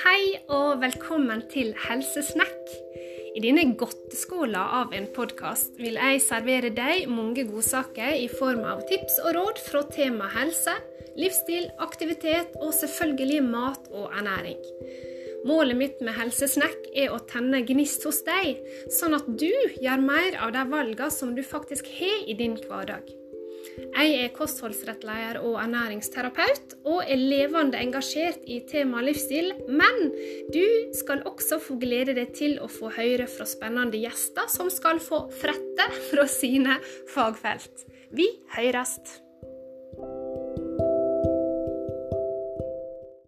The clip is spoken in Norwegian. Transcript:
Hei og velkommen til Helsesnakk. I denne godteskåla av en podkast vil jeg servere deg mange godsaker i form av tips og råd fra tema helse, livsstil, aktivitet og selvfølgelig mat og ernæring. Målet mitt med Helsesnakk er å tenne gnist hos deg, sånn at du gjør mer av de valgene som du faktisk har i din hverdag. Jeg er kostholdsrettleder og ernæringsterapeut, og er levende engasjert i temaet livsstil. Men du skal også få glede deg til å få høre fra spennende gjester som skal få frette fra sine fagfelt. Vi høyrest!